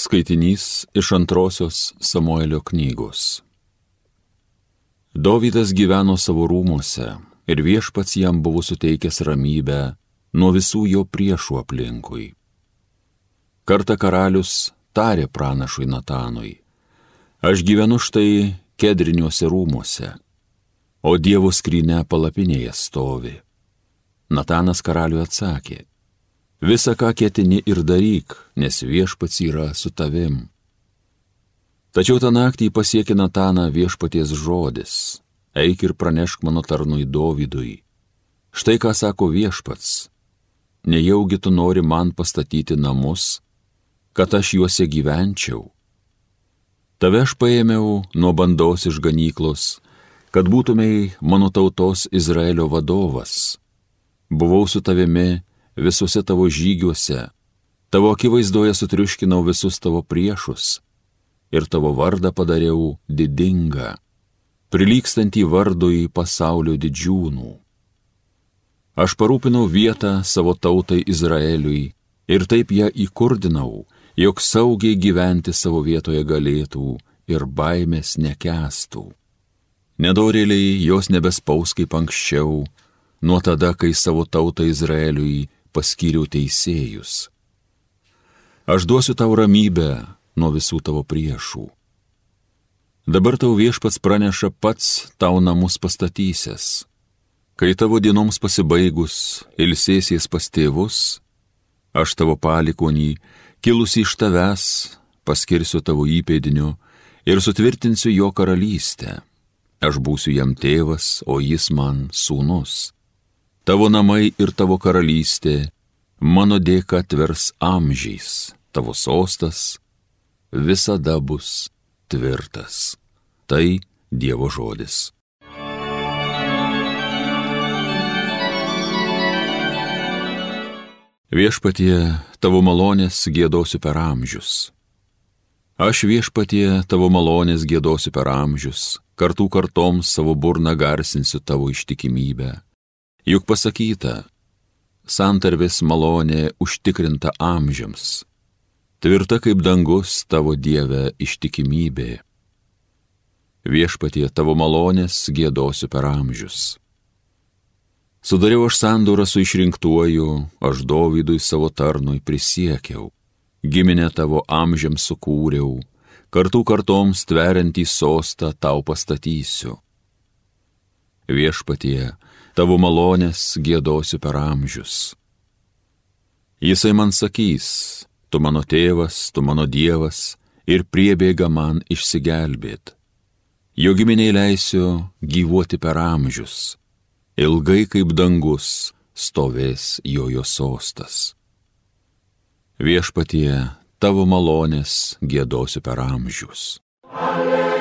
Skaitinys iš antrosios Samuelio knygos. Dovydas gyveno savo rūmose ir viešpats jam buvo suteikęs ramybę nuo visų jo priešų aplinkui. Kartą karalius tarė pranašui Natanui, aš gyvenu štai kedriniuose rūmose, o Dievo skryne palapinėje stovi. Natanas karaliui atsakė, Visa, ką ketini ir daryk, nes viešpats yra su tavim. Tačiau tą naktį pasiekė Nataną viešpaties žodis. Eik ir pranešk mano tarnui Dovydui. Štai ką sako viešpats. Nejaugi tu nori man pastatyti namus, kad aš juose gyvenčiau. Tave aš paėmiau nuo bandos iš ganyklos, kad būtumei mano tautos Izraelio vadovas. Buvau su tavimi visuose tavo žygiuose, tavo akivaizdoje sutriuškinau visus tavo priešus ir tavo vardą padariau didingą, prilykstantį vardui pasaulio didžiūnų. Aš parūpinau vietą savo tautai Izraeliui ir taip ją įkurdinau, jog saugiai gyventi savo vietoje galėtų ir baimės nekestų. Nedorėliai jos nebespaus kaip anksčiau, nuo tada, kai savo tautą Izraeliui paskyriau teisėjus. Aš duosiu tau ramybę nuo visų tavo priešų. Dabar tau viešpats praneša pats tau namus pastatysias. Kai tavo dienoms pasibaigus ilsėsies pas tėvus, aš tavo palikonį, kilusi iš tavęs, paskirsiu tavo įpėdiniu ir sutvirtinsiu jo karalystę. Aš būsiu jam tėvas, o jis man sūnus Tavo namai ir tavo karalystė mano dėka tvers amžiais, tavo sostas visada bus tvirtas. Tai Dievo žodis. Viešpatie, tavo malonės gėdosiu per amžius. Aš viešpatie, tavo malonės gėdosiu per amžius, kartų kartoms savo burną garsinsiu tavo ištikimybę Juk pasakyta, santarvės malonė užtikrinta amžiams, tvirta kaip dangus tavo Dieve ištikimybė. Viešpatie tavo malonės gėdosiu per amžius. Sudariau aš sandūrą su išrinktuoju, aš Dovydui savo tarnui prisiekiau, giminę tavo amžiams sukūriau, kartų kartoms tveriantį sostą tau pastatysiu. Viešpatie, tavo malonės gėdosiu per amžius. Jisai man sakys, tu mano tėvas, tu mano dievas ir priebėga man išsigelbėt. Jo giminiai leisiu gyvuoti per amžius, ilgai kaip dangus stovės jojo sostas. Viešpatie, tavo malonės gėdosiu per amžius. Alleluja.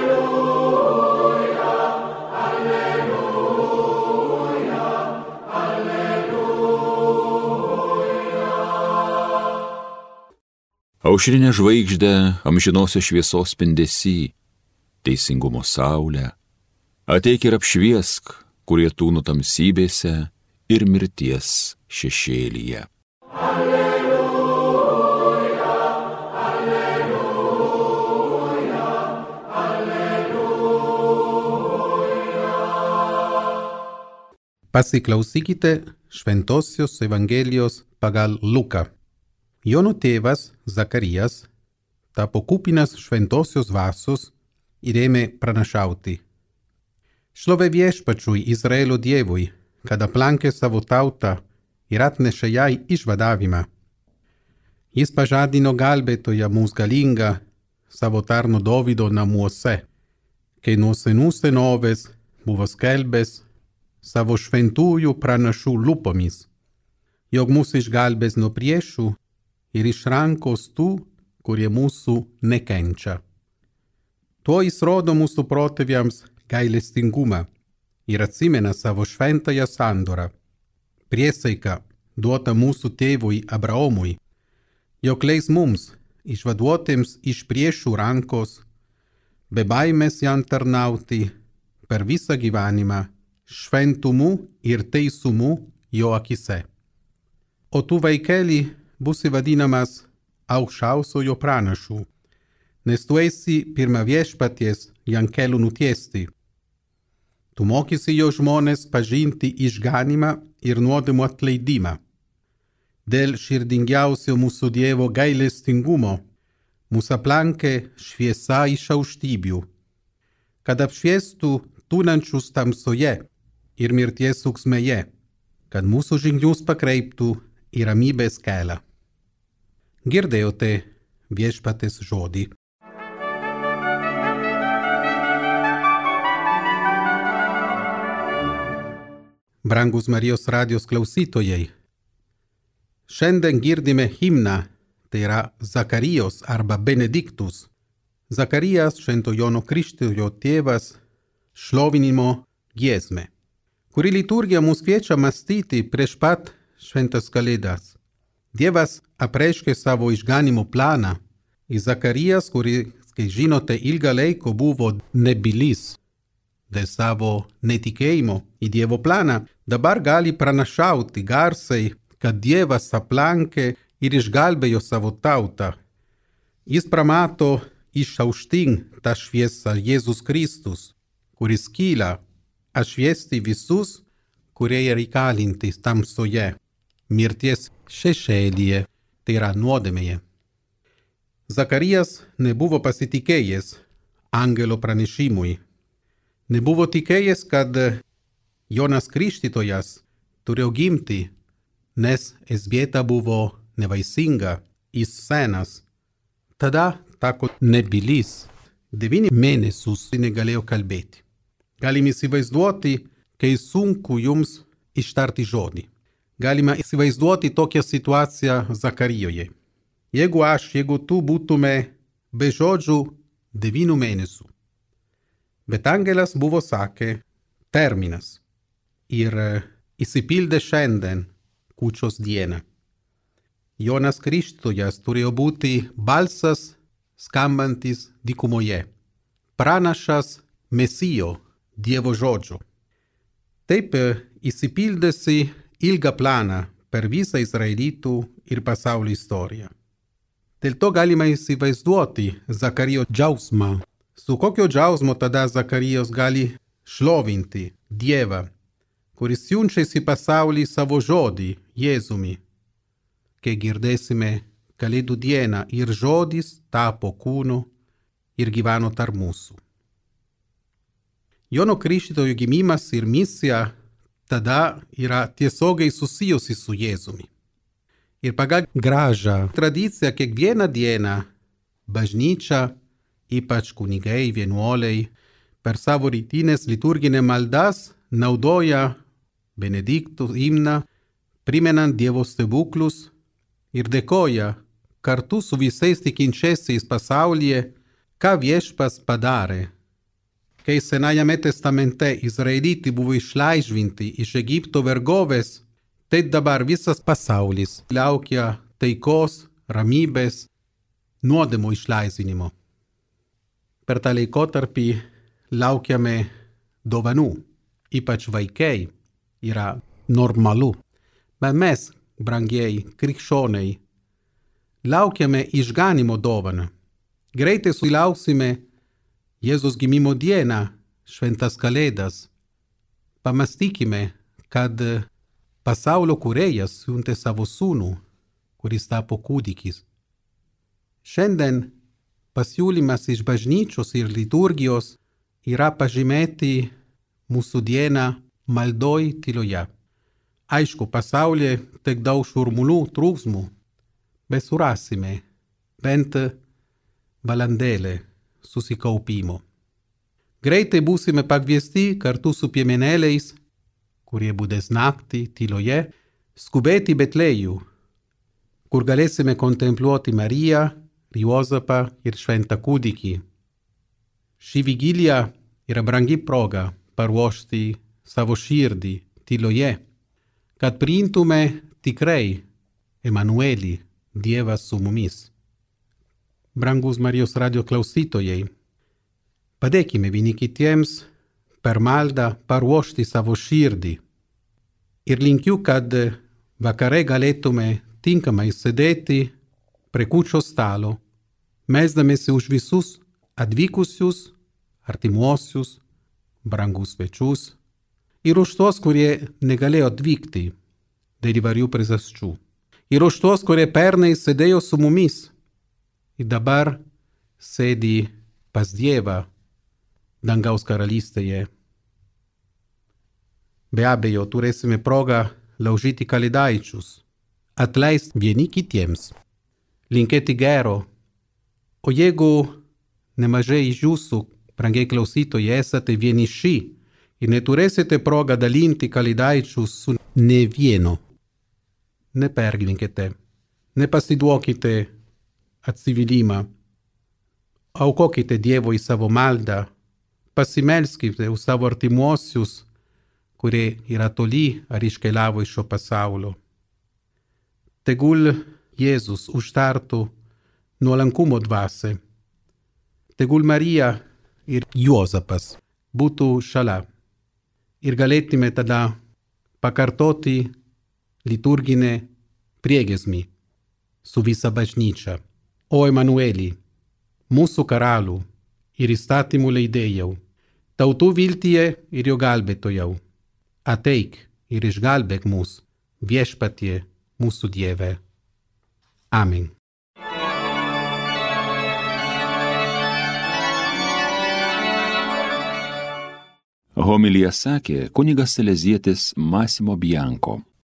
Aušrinė žvaigždė amžinosios šviesos spindesy, teisingumo saulė, ateik ir apšviesk, kurie tūnų tamsybėse ir mirties šešėlyje. Alleluja, alleluja, alleluja. Pasiklausykite Šventosios Evangelijos pagal Luką. Jono tėvas Zakarijas tapo kupinas šventosios vasos ir ėmė pranašauti. Šlovė viešpačiui Izraelio dievui, kad aplankė savo tautą ir atnešė jai išvadavimą. Jis pažadino gelbėtoją mūsų galingą savo tarno Dovido namuose, kai nuo senų senovės buvo skelbęs savo šventųjų pranašų lupomis, jog mūsų išgelbės nuo priešų ir iš rankos tų, kurie mūsų nekenčia. Tuo jis rodo mūsų protėviams gailestingumą ir atsimena savo šventąją sandorą, priesaiką duotą mūsų tėvui Abraomui, jog leis mums, išvaduotėms iš priešų rankos, be baimės jam tarnauti per visą gyvenimą, šventumu ir teisumu jo akise. O tu vaikeli būsi vadinamas aukščiausiojo pranašų, nes tu esi pirma viešpaties Jankelių nutiesti. Tu mokysi jo žmonės pažinti išganimą ir nuodėmų atleidimą. Dėl širdingiausio mūsų Dievo gailestingumo mūsų aplankė šviesa iš aukštybių, kad apšviestų tūnančius tamsoje ir mirties suksmeje, kad mūsų žingsnius pakreiptų į ramybės kelią. Girdėjote viešpatės žodį. Brangus Marijos radijos klausytojai, šiandien girdime himną, tai yra Zakarijos arba Benediktus. Zakarijas Švento Jono Kristėjo tėvas šlovinimo giesmė, kuri liturgija mus kviečia mąstyti prieš pat šventas kalėdas. Dievas apreiškė savo išganimo planą į Zakarijas, kuris, kai žinote, ilgą laiką buvo nebylis dėl savo netikėjimo į Dievo planą, dabar gali pranašauti garsiai, kad Dievas aplankė ir išgelbėjo savo tautą. Jis pramato iš aukštyn tą šviesą Jėzus Kristus, kuris kyla atšviesti visus, kurie reikalinti tamsoje, mirties šešėlyje, tai yra nuodėmėje. Zakarijas nebuvo pasitikėjęs angelo pranešimui. Nebuvo tikėjęs, kad Jonas Krikštytojas turėjo gimti, nes Esbieta buvo nevaisinga, jis senas. Tada tako nebylis. Devyni mėnesius negalėjo kalbėti. Galim įsivaizduoti, kai sunku jums ištarti žodį. Galima įsivaizduoti tokią situaciją Zakarijoje. Jeigu aš, jeigu tu būtume be žodžių devynių mėnesių. Bet angelas buvo sakė terminas ir įsipildė šiandien kūčios dieną. Jonas Krikštytojas turėjo būti balsas skambantis dykumoje, pranašas Mesijo Dievo žodžio. Taip įsipildėsi ilgą planą per visą Izraelitų ir pasaulio istoriją. Dėl to galima įsivaizduoti Zakarijo džiausmą. Su kokio džiausmo tada Zakarijos gali šlovinti Dievą, kuris siunčiasi pasaulį savo žodį Jėzumi kai girdėsime Kalėdų dieną ir žodis tapo kūnu ir gyveno tarp mūsų. Jono Krikštytojo gimimas ir misija tada yra tiesiogiai susijusi su Jėzumi. Ir pagal gražią tradiciją kiekvieną dieną bažnyčia, ypač kunigai, vienuoliai, per savo rytinės liturginę maldas naudoja Benediktų himną, primenant Dievo stebuklus ir dėkoja kartu su visais tikinčiaisiais pasaulyje, ką viešpas padarė. Kai Senajame testamente Izraeliti buvo išlaisvinti iš Egipto vergovės, tai dabar visas pasaulis laukia taikos, ramybės, nuodėmų išlaisvinimo. Per tą laikotarpį laukiame dovanų, ypač vaikai, yra normalu. Bet mes, brangieji krikščioniai, laukiame išganimo dovaną. Greitai sulauksime Jėzus gimimo dieną, šventas kalėdas. Pamastykime, kad pasaulio kurėjas siuntė savo sūnų, kuris tapo kūdikis. Šiandien pasiūlymas iš bažnyčios ir liturgijos yra pažymėti mūsų dieną maldoj tyloje. Aišku, pasaulyje tiek daug šurmulių, trūksmų, bet surasime bent valandėlę susikaupimo. Greitai būsime pakviesti kartu su piemenėliais, kurie būdės naktį tyloje, skubėti Betlejų, kur galėsime kontempluoti Mariją, Juozapą ir šventą kūdikį. Ši vigilija yra brangi proga paruošti savo širdį tyloje kad priimtume tikrai Emanuelį, Dievas su mumis. Brangus Marijos radio klausytojai, padėkime vieni kitiems per maldą paruošti savo širdį. Ir linkiu, kad vakare galėtume tinkamai sėdėti prie kučio stalo, mesdamėsi už visus atvykusius, artimuosius, brangus svečius ir už tuos, kurie negalėjo atvykti dėl įvairių priežasčių. Ir už tuos, kurie pernai sėdėjo su mumis ir dabar sėdi pas Dievą dangaus karalystėje. Be abejo, turėsime progą laužyti kalidaičius, atleisti vieni kitiems, linkėti gero. O jeigu nemažai iš jūsų, brangiai klausytojai, esate vieniši ir neturėsite progą dalinti kalidaičius su ne vienu, nepergyvenkite, nepasiduokite atsivylimą, aukokite Dievui savo maldą, pasimelskite už savo artimuosius, kurie yra toli ar iškeliavo iš šio pasaulio. Tegul Jėzus užtartų nuolankumo dvasę. Tegul Marija ir Juozapas būtų šalia. Ir galėtume tada pakartoti liturginę priegesmį su visa bažnyčia. O Emanueli, mūsų karalių ir įstatymų leidėjau, tautų viltyje ir jo gelbėtojau, ateik ir išgelbėk mus viešpatie mūsų Dieve. Amen. Homilija sakė kunigas Selezietis Masimo Bianko.